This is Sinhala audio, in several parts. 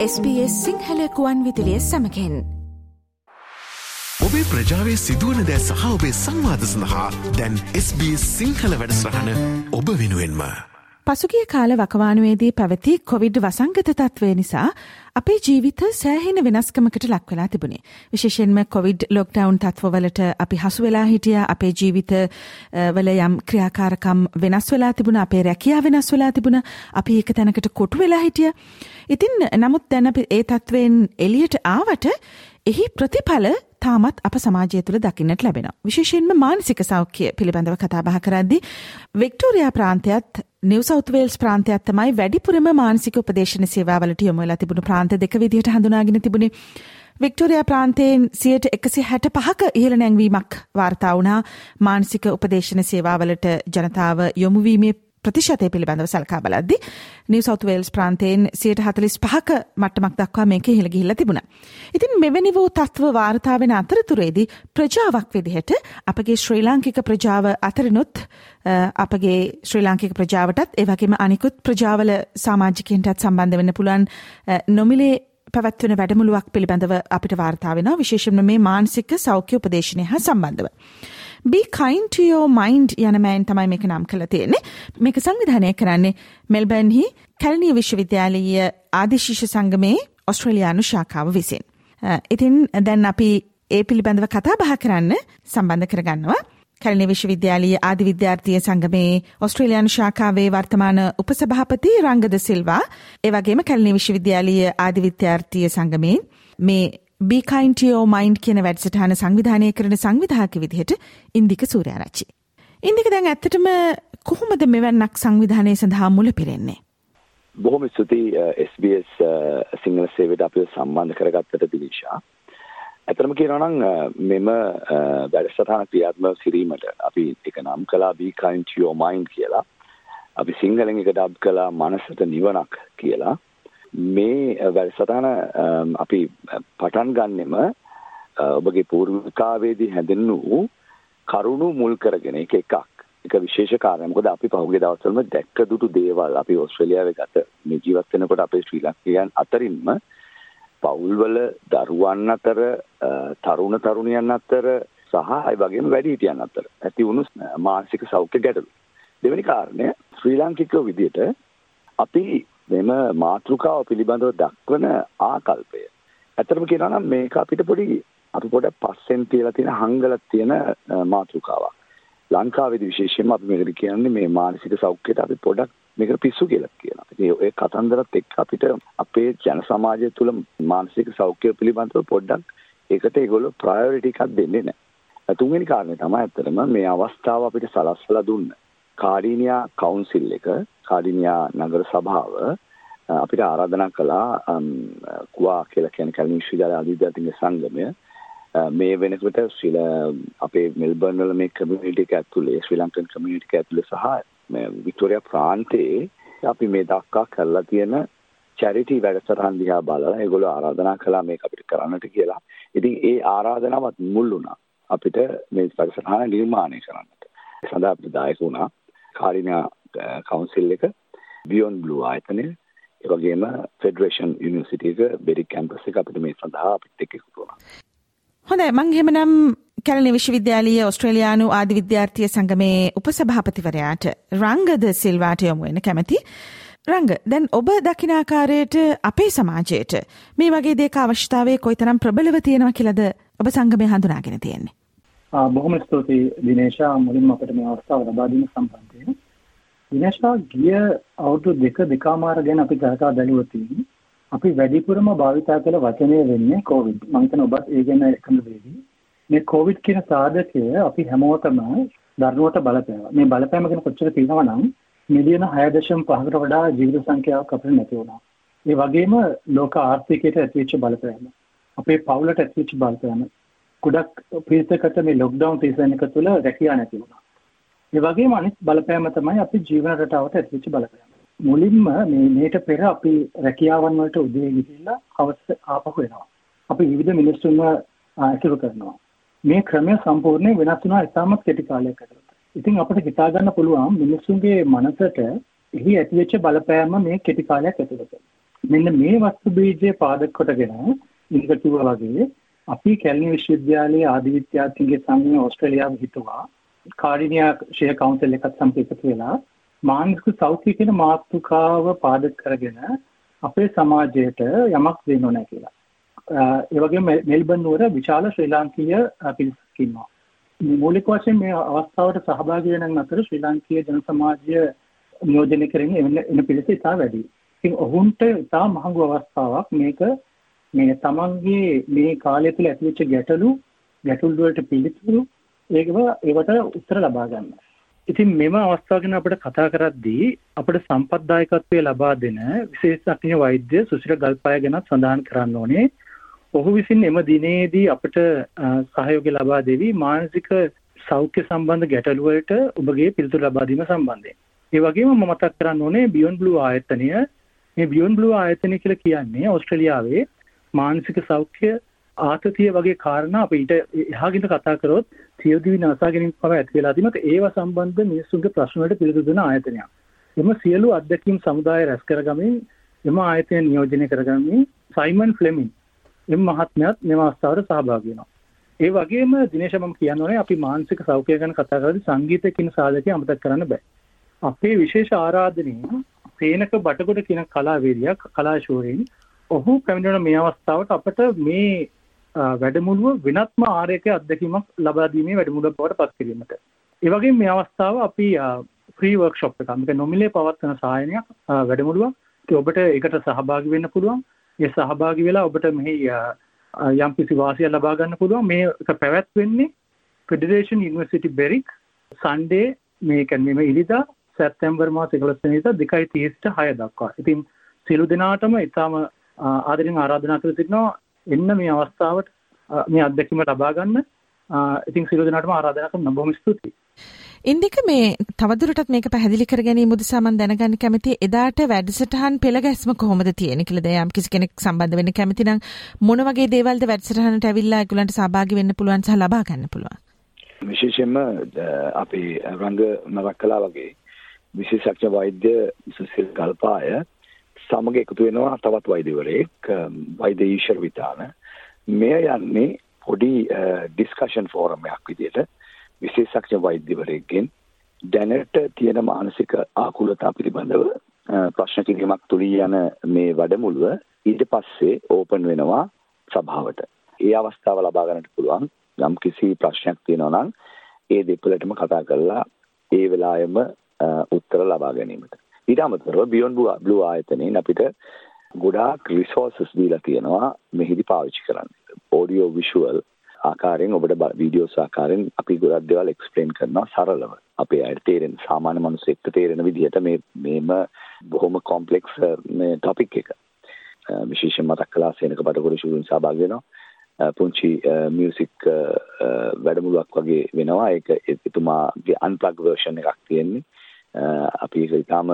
SBS සිංහලකුවන් විදිලිය සමකෙන් ඔබේ ප්‍රජාවේ සිදුවන දෑ සහ ඔබේ සංවාධ සඳහා දැන් SBS සිංහල වැඩස්රහන ඔබ වෙනුවෙන්ම. පසුගිය කාල වකවානුවේදී පැවති කොවිඩ් වසංගත තත්වය නිසා අපේ ජීවිත සෑහෙන වෙනස්කමකට ලක්වෙලා තිබුණේ. විශේෂෙන්ම කොවිඩ් ලොක්ඩවන් තත්වවලට අපි හසු වෙලා හිටිය අපේ ජීවිත වල යම් ක්‍රියාකාරකම් වෙනස් වෙලා තිබුණ අපේ රැකයා වෙනස් වෙලා තිබුණ අපි ඒක තැනකට කොටු වෙලා හිටිය. ඉතින් නමුත් දැන ඒ තත්ත්වයෙන් එලියට ආවට එහි ප්‍රතිඵල තාමත් අප සමාජය තුළ දකින්නට ලැබෙන. විශේෂයෙන්ම මානසික සෞඛ්‍ය පිළිබඳව කතාබහ කරද්දි වික්ටෝරයා ප්‍රාන්තයත් නිවසෞත්වේල්ස් ප්‍රාන්තයත් තමයි වැඩිපුරම මානසික උපදේශන සේවාවලට යොමුවෙලා තිබුණු ප්‍රාන්ත දෙක විදිහට හඳුනාගෙන තිබුණේ. වික්ටෝරයා ප්‍රාන්තයෙන් සියයට එකසි හැට පහක ඉහළ නැංවීමක් වාර්තා වුණා මානසික උපදේශන සේවාවලට ජනතාව යොමුවීමේ ප්‍රතිශතය පිළිබඳව සල්කා බලද්දි නිව සෞත් වේල්ස් ප්‍රාන්තයෙන් සියයට හතලිස් පහක මට්ටමක් දක්වා මේක ඉහළ ගිහිල්ලා තිබුණා. ඉතින් මෙවැනි වූ තත්ත්ව වාර්තා වෙන අතරතුරේදී ප්‍රජාවක් විදිහට අපගේ ශ්‍රී ලාංකික ප්‍රජාව අතරිනුත් අපගේ ශ්‍රී ලාංකික ප්‍රජාවටත් ඒ වගේම අනිකුත් ප්‍රජාවල සමාජිකයන්ටත් සම්බන්ධ වෙන්න පුළුවන් නොමිලේ පැවැත්වෙන වැඩමුළුවක් පිළිබඳව අපිට වාර්තා වෙනවා විශේෂයෙන්ම මේ මානසික සෞඛ්‍ය උපදේශනය හා සම්බන්ධව. Be kind to your mind යන මෑන් තමයි මේක නම් කළ තියෙන්නේ. මේක සංවිධානය කරන්නේ මෙල්බර්න්හි කැලනිය විශ්වවිද්‍යාලීය ආදිශිෂ සංගමේ ඔස්ට්‍රේලියානු ශාඛාව විසින්. ඉතින් දැන් අපි ඒ පිළිබඳව කතා බහ කරන්න සම්බන්ධ කරගන්නවා. කැලණි විශ්වවිද්‍යාලීය ආදි විද්‍යාර්ථී සංගමේ ඔස්ට්‍රේලියානු ශාඛාවේ වර්තමාන උපසභාපති රංගද සිල්වා ඒ වගේම කැලණි විශ්වවිද්‍යාලීය ආදි විද්‍යාර්ථී සංගමේ මේ බීකයින්ටියෝ මයින්් කියන වැඩසටහන සංවිධානය කරන සංවිධාක විදිහට ඉන්දික සූරයාරච්චි. ඉන්දික දැන් ඇත්තටම කොහොමද මෙවැන්නක් සංවිධානය සඳහා මුල පිරෙන්නේ. බොහොම ස්තුතියි SBS සිංහල සේවට අපිව සම්බන්ධ කරගත්තට දිනිශා. ඇතරම කියනනම් මෙම වැඩසටහන ක්‍රියාත්ම සිරීමට අපි එක නම් කලා බීකයින්ටියෝ මයින්් කියලා අපි සිංහලෙන් එක ඩබ් කලා මනසට නිවනක් කියලා මේ වැඩසටහන අපි පටන් ගන්නෙම ඔබගේ පූර්විකාවේදී හැඳෙන් වූ කරුණු මුල් කරගෙන එක එකක්. එක විශේෂ කාරණයක්. මොකද අපි පහුගිය දවස්වලම දැක්ක දුටු දේවල්. අපි ඕස්ට්‍රේලියාවේ ගත මේ ජීවත් වෙනකොට අපේ ශ්‍රී ලංකිකයන් අතරින්ම පවුල්වල දරුවන් අතර තරුණ තරුණියන් අතර සහ ඒ වගේම වැඩිහිටියන් අතර ඇති වුණු මානසික සෞඛ්‍ය ගැටලු. දෙවෙනි කාරණය ශ්‍රී ලාංකිකයෝ විදිහට අපි මෙම මාතෘකාව පිළිබඳව දක්වන ආකල්පය. ඇතරම කියනවා නම් මේක අපිට පොඩි අපි පොඩ පස්සෙන් තියලා තියෙන හංගලක් තියෙන මාතෘකාවක්. ලංකාවේදී විශේෂයෙන්ම අපි මේකට කියන්නේ මේ මානසික සෞඛ්‍යයට අපි පොඩක් මේකට පිස්සු කියලා කියනවා. ඉතින් ඔය කතන්දරත් එක්ක අපිට අපේ ජන සමාජය තුළ මානසික සෞඛ්‍ය පිළිබඳව පොඩ්ඩක් ඒකට ඒගොල්ලෝ ප්‍රයොරිටි එකක් දෙන්නේ නැහැ. තුන්වෙනි කාරණේ තමයි ඇත්තටම මේ අවස්ථාව අපිට සලස්වලා දුන්න. කාඩීනියා කවුන්සිල් එක කාඩිනියා නගර සභාව අපිට ආරාධනා කළා කුවා කියලා කියන කලින් විශ්වවිද්‍යාල අධිවිද්‍යාර්ථීන්ගේ සංගමය මේ වෙනකොට ශ්‍රීල අපේ මෙල්බර්න් වල මේ කමියුනිටි එක ඇතුලේ ශ්‍රී ලංකන් කමියුනිටි එක ඇතුලේ සහ මේ වික්ටෝරියා ප්‍රාන්තයේ අපි මේ දක්වා කරලා තියෙන චැරිටි වැඩසටහන් දිහා බලලා ඒගොල්ලෝ ආරාධනා කළා මේක අපිට කරන්නට කියලා. ඉතින් ඒ ආරාධනාවත් මුල් වුණා අපිට මේ වැඩසටහන නිර්මාණය කරන්නට. සඳහා අපිට දායක වුණා කාරිනා කවුන්සිල් එක බියොන් බ්ලූ ආයතනය ඒ වගේම ෆෙඩරේෂන් යුනිවර්සිටි එක බෙරික් කැම්පස් එක අපිට මේ සඳහා අපිට එක්ක එකතු වුණා. හොඳයි මං එහෙමනම් කැලණි විශ්වවිද්‍යාලීය ඔස්ට්‍රේලියානු ආදි විද්‍යාර්ථී සංගමේ උපසභාපතිවරයාට රංගද සිල්වාට යොමු වෙන කැමැති. රංග දැන් ඔබ දකින ආකාරයට අපේ සමාජයට මේ වගේ දේක අවශ්‍යතාවය කොයිතරම් ප්‍රබලව තියෙනවා කියලාද ඔබ සංගමය හඳුනාගෙන තියෙන්නේ. බොහොම ස්තුතියි දිනේශා මුලින්ම අපිට මේ අවස්ථාව ලබා දීම සම්බන්ධයෙන්. දිනේශා ගිය අවුරුදු දෙක දෙකමාර ගැන අපි කතා බැලුවොත් අපි වැඩිපුරම භාවිතා කළ වචනය වෙන්නේ කොවිඩ්. මම හිතන ඔබත් ඒ ගැන එකඟ වෙවි. මේ කොවිඩ් කියන සාධකය අපි හැමෝටම දරුණුවට බලපෑවා. මේ බලපෑම ගැන කොච්චර තියෙනවා නම් මිලියන 6.5කට වඩා ජීවිත සංඛ්‍යාවක් අපිට නැති වුණා. ඒ වගේම ලෝක ආර්ථිකයට ඇතිවෙච්ච බලපෑම. අපේ පවුලට ඇතිවෙච්ච බලපෑම. ගොඩක් පිරිසකට මේ ලොක්ඩවුන් සීසන් එක තුළ රැකියාව නැති වුණා. ඒ වගේම අනිත් බලපෑම තමයි අපි ජීවන රටාවට ඇතිවෙච්ච බලපෑම. මුලින්ම මේ මේට පෙර අපි රැකියාවන් වලට උදේ ගිහිල්ලා හවස ආපහු එනවා. අපි විවිධ මිනිස්සුන්ව ඇසුරු කරනවා. මේ ක්‍රමය සම්පූර්ණයෙන් වෙනස් වුණා ඉතාමත් කෙටි කාලයක ඇතුළත. ඉතින් අපිට හිතා ගන්න පුළුවන් මිනිස්සුන්ගේ මනසට එහි ඇතිවෙච්ච බලපෑම මේ කෙටි කාලයක් ඇතුළත. මෙන්න මේ වස්තු බීජය පාදක කොටගෙන ඉන්ද කිව්වා වගේ අපි කැලණි විශ්වවිද්‍යාලයේ ආදි විද්‍යාර්ථීන්ගේ සංගමය ඕස්ට්‍රේලියාව හිතුවා කාඩිනියා ෂෙයා කවුන්සිල් එකත් සමග එකතු වෙලා මානසික සෞඛ්‍ය කියන මාතෘකාව පාදක කරගෙන අපේ සමාජයට යමක් දෙන්න ඕන කියලා. ඒ වගේම මෙල්බන් නුවර විශාල ශ්‍රී ලාංකීය පිරිසක් ඉන්නවා. මූලික වශයෙන් මේ අවස්ථාවට සහභාගී වෙන අතර ශ්‍රී ලාංකීය ජන සමාජය නියෝජනය කරගෙන එන පිරිස ඉතා වැඩි. ඉතින් ඔවුන්ට ඉතා මහඟු අවස්ථාවක් මේක මේ තමන්ගේ මේ කාලය තුළ ඇතිවෙච්ච ගැටලු ගැටලු වලට පිළිතුරු ඒකව ඒවට උත්තර ලබා ගන්න. ඉතින් මෙම අවස්ථාව ගැන අපිට කතා කරද්දී අපිට සම්පත්දායකත්වයේ ලබා දෙන විශේෂඥ වෛද්‍ය සුසිර ගල්පාය ගැන සඳහන් කරන්න ඕනේ. ඔහු විසින් එම දිනේදී අපිට සහයෝගය ලබා දෙවි මානසික සෞඛ්‍ය සම්බන්ධ ගැටලු වලට ඔබගේ පිළිතුරු ලබා දීම සම්බන්ධයෙන්. ඒ වගේම මම මතක් කරන්න ඕනේ බියොන්ඩ් බ්ලූ ආයතනය මේ බියොන්ඩ් බ්ලූ ආයතනය කියලා කියන්නේ ඕස්ට්‍රේලියාවේ මානසික සෞඛ්‍ය ආතතිය වගේ කාරණා අපි ඊට එහාගින්ද කතා කරොත් සියදිවි නාසා ගැනීම පවා ඇති වෙලා තිබුණත් ඒව සම්බන්ධ මිනිස්සුන්ගේ ප්‍රශ්න වලට පිළිතුරු දෙන ආයතනයක්. එම සියලු අත්දැකීම් සමුදාය රැස් කරගමින් එම ආයතනය නියෝජනය කරගමින් සයිමන් ෆ්ලෙමින් එම මහත්මයාත් මෙම අවස්ථාවට සහභාගී වෙනවා. ඒ වගේම දිනේශ මම කියන්න ඕනේ අපි මානසික සෞඛ්‍යය ගැන කතා කරද්දී සංගීතය කියන සාධකය අමතක කරන්න බෑ. අපේ විශේෂ ආරාධනය සේනක බටකොඩ කියන කලාවේදියා කලාශූරයෙන් ඔහු පැමිණෙන මේ අවස්ථාවට අපට මේ වැඩමුළුව වෙනත්ම ආරයක අත්දැකීමක් ලබා දීමේ වැඩමුළුවක් බවට පත් කිරීමට. ඒ වගේම මේ අවස්ථාව අපි ෆ්‍රී වර්ක්ෂොප් එකක් මේක නොමිලේ පවත්වන සායනයක් වැඩමුළුවක්. ඉතින් ඔබට ඒකට සහභාගී වෙන්න පුළුවන්. ඒ සහභාගී වෙලා ඔබට මෙහි යම් කිසි වාසියක් ලබා ගන්න පුළුවන්. මේක පැවැත්වෙන්නේ ෆෙඩරේෂන් යුනිවර්සිටි බෙරික් සන්ඩේ මේ කියන්නේ මේ ඉරිදා සැප්තැම්බර් මාස 11 වෙනිදා 2:30ට 6 දක්වා. ඉතින් සියලු දෙනාටම ඊටම ආදරෙන් ආරාධනා කර සිටිනවා එන්න මේ අවස්ථාවට මේ අත්දැකීම ලබා ගන්න. ඉතින් සියලු දෙනාටම ආරාධනා කරන බොහොම ස්තුතියි. ඉන්දික මේ තවදුරටත් මේක පැහැදිලි කර ගැනීම උදෙසා මම දැනගන්න කැමතියි එදාට වැඩසටහන් පෙළ ගැස්ම කොහොමද තියෙන්නේ කියලා දැන් යම් කිසි කෙනෙක් සම්බන්ධ වෙන්න කැමති නම් මොන වගේ දේවල්ද වැඩසටහනට ඇවිල්ලා ඒගොල්ලන්ට සහභාගී වෙන්න පුළුවන් සහ ලබා ගන්න පුළුවන්? විශේෂයෙන්ම අපේ රංග කළා වගේ විශේෂඥ වෛද්‍ය සුසිල් කල්පාය සමග එකතු වෙනවා තවත් වෛද්‍යවරයෙක් වෛද්‍ය ඊශ්වර විතාන මෙය යන්නේ පොඩි ඩිස්කෂන් ෆෝරම් එකක් විදිහට විශේෂඥ වෛද්‍යවරයෙක්ගෙන් දැනට තියෙන මානසික ආකුලතා පිළිබඳව ප්‍රශ්න කිරීමක් තුලින් යන මේ වැඩමුළුව ඊට පස්සේ ඕපන් වෙනවා සභාවට. ඒ අවස්ථාව ලබා ගන්නට පුළුවන් යම් කිසි ප්‍රශ්නයක් තියෙනවා නම් ඒ දෙපළටම කතා කරලා ඒ වෙලාවෙම උත්තර ලබා ගැනීමට. ඊට අමතරව බියොන්ඩ් බ්ලූ ආයතනයෙන් අපිට ගොඩාක් රිසෝර්සස් දීලා තියෙනවා මෙහිදී පාවිච්චි කරන්න. ඔඩියෝ විෂුවල් ආකාරයෙන් ඔබට වීඩියෝස් ආකාරයෙන් අපි ගොඩක් දේවල් එක්ස්ප්ලেইন කරනවා සරලව. අපේ අයට තේරෙන සාමාන්‍ය මිනිස්සෙක්ට තේරෙන විදිහට මේ මේම බොහොම කොම්ප්ලෙක්ස් මේ ටොපික් එක. විශේෂයෙන් මතක් කළා සේනක බඩගොඩ ශූරින් සහභාගී වෙනවා. පුංචි මියුසික් වැඩමුළුවක් වගේ වෙනවා. ඒක එතුමාගේ අන්ප්ලග් වර්ෂන් එකක් තියෙන්නේ. අපි ඒක ඉතාම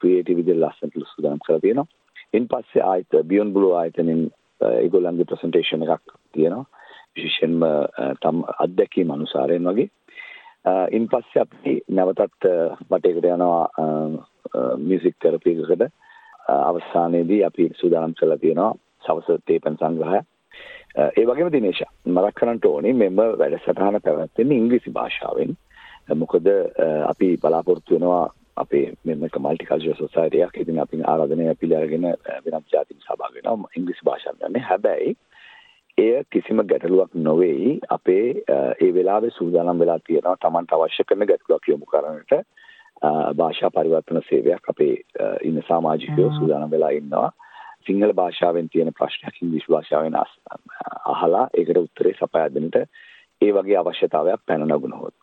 ක්‍රියේටිව් විදිහට ලස්සනට සූදානම් කරලා තියෙනවා. ඉන් පස්සේ ආයත බියොන්ඩ් බ්ලූ ආයතනෙන් ඒගොල්ලන්ගේ ප්‍රසන්ටේෂන් එකක් තියෙනවා. විශේෂයෙන්ම තම අත්දැකීම් අනුසාරයෙන් වගේ. ඉන් පස්සේ අපි නැවතත් වටේකට යනවා මියුසික් තෙරපි එකකට. අවසානයේදී අපි සූදානම් කරලා තියෙනවා සවස තේපන් සංග්‍රහය. ඒ වගේම දිනේශ මතක් කරන්න ඕනේ මෙම වැඩසටහන පැවැත්වෙන්නේ ඉංග්‍රීසි භාෂාවෙන්. මොකද අපි බලාපොරොත්තු වෙනවා අපේ මෙම මල්ටිකල්චර් සොසයිටියක් ඉතින් අපි ආරාධනය පිළිඅරගෙන වෙනත් ජාතික සභාවක වෙනවා. ඉංග්‍රීසි භාෂාවෙන් යන්නේ හැබැයි එය කිසිම ගැටලුවක් නොවේයි අපේ ඒ වෙලාවේ සූදානම් වෙලා තියෙනවා Tamanට අවශ්‍ය කරන ගැටලුවක් යොමු කරන්නට. භාෂා පරිවර්තන සේවයක් අපේ ඉන්න සමාජිකයෝ සූදානම් වෙලා ඉන්නවා. සිංහල භාෂාවෙන් තියෙන ප්‍රශ්නයක් ඉංග්‍රීසි භාෂාවෙන් අහලා ඒකට උත්තරේ සපයා දෙන්නට ඒ වගේ අවශ්‍යතාවයක් පැන නගුණොත්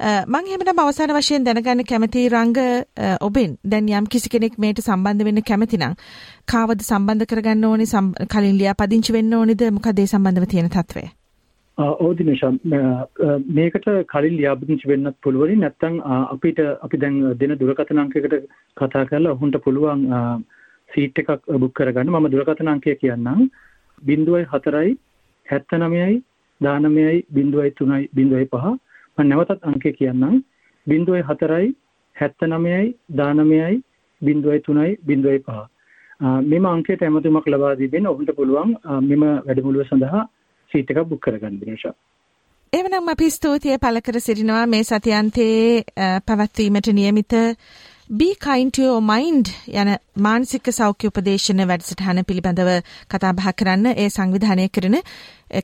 මං එහෙමනම් අවසාන වශයෙන් දැනගන්න කැමති රංග ඔබෙන්. දැන් යම් කිසි කෙනෙක් මේට සම්බන්ධ වෙන්න කැමති නම් කාවද සම්බන්ධ කරගන්න ඕනේ කලින් ලියාපදිංචි වෙන්න ඕනේද? මොකද ඒ සම්බන්ධව තියෙන තත්වය? ඔව් දිනේෂා. මේකට කලින් ලියාපදිංචි වෙන්නත් පුළුවනි. නැත්නම් අපිට අපි දැන් දෙන දුරකථන අංකයකට කතා කරලා ඔහුන්ට පුළුවන් සීට් එකක් බුක් කරගන්න. මම දුරකථන අංකය කියන්නම්. 04යි 79යි 19යි 03යි 05 මම නැවතත් අංකය කියන්නම් 04යි 79යි 19යි 03යි 05 මෙම අංකයට ඇමතුමක් ලබා දීගෙන ඔවුන්ට පුළුවන් මෙම වැඩමුළුව සඳහා සීට් එකක් බුක් කරගන්න දිනේෂා. එවනම් අපි ස්තුතිය පළ කර සිටිනවා මේ සතියන්තයේ පැවැත්වීමට නියමිත Be kind to your mind යන මානසික සෞඛ්‍ය උපදේශන වැඩසටහන පිළිබඳව කතා බහ කරන්න ඒ සංවිධානය කරන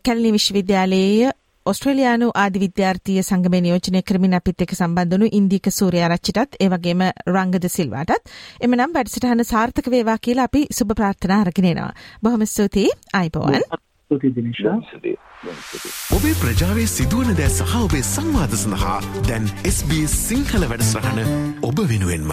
කැලණි විශ්වවිද්‍යාලයේ ඔස්ට්‍රේලියානු ආදි විද්‍යාර්ථීය සංගමය නියෝජනය කරමින් අපිත් එක්ක සම්බන්ධ වුණු ඉන්දික සූර්යාරච්චිටත් ඒ වගේම රංගද සිල්වාටත් එමනම් වැඩසටහන සාර්ථක වේවා කියලා අපි සුබ ප්‍රාර්ථනා අරගෙන එනවා. බොහොම ස්තුතියි දිනේෂා. ඔබේ ප්‍රජාවේ සිදුවන දෑ සහ ඔබේ සංවාද සඳහා දැන් SBS සිංහල වැඩස්රහන ඔබ වෙනුවෙන්ම.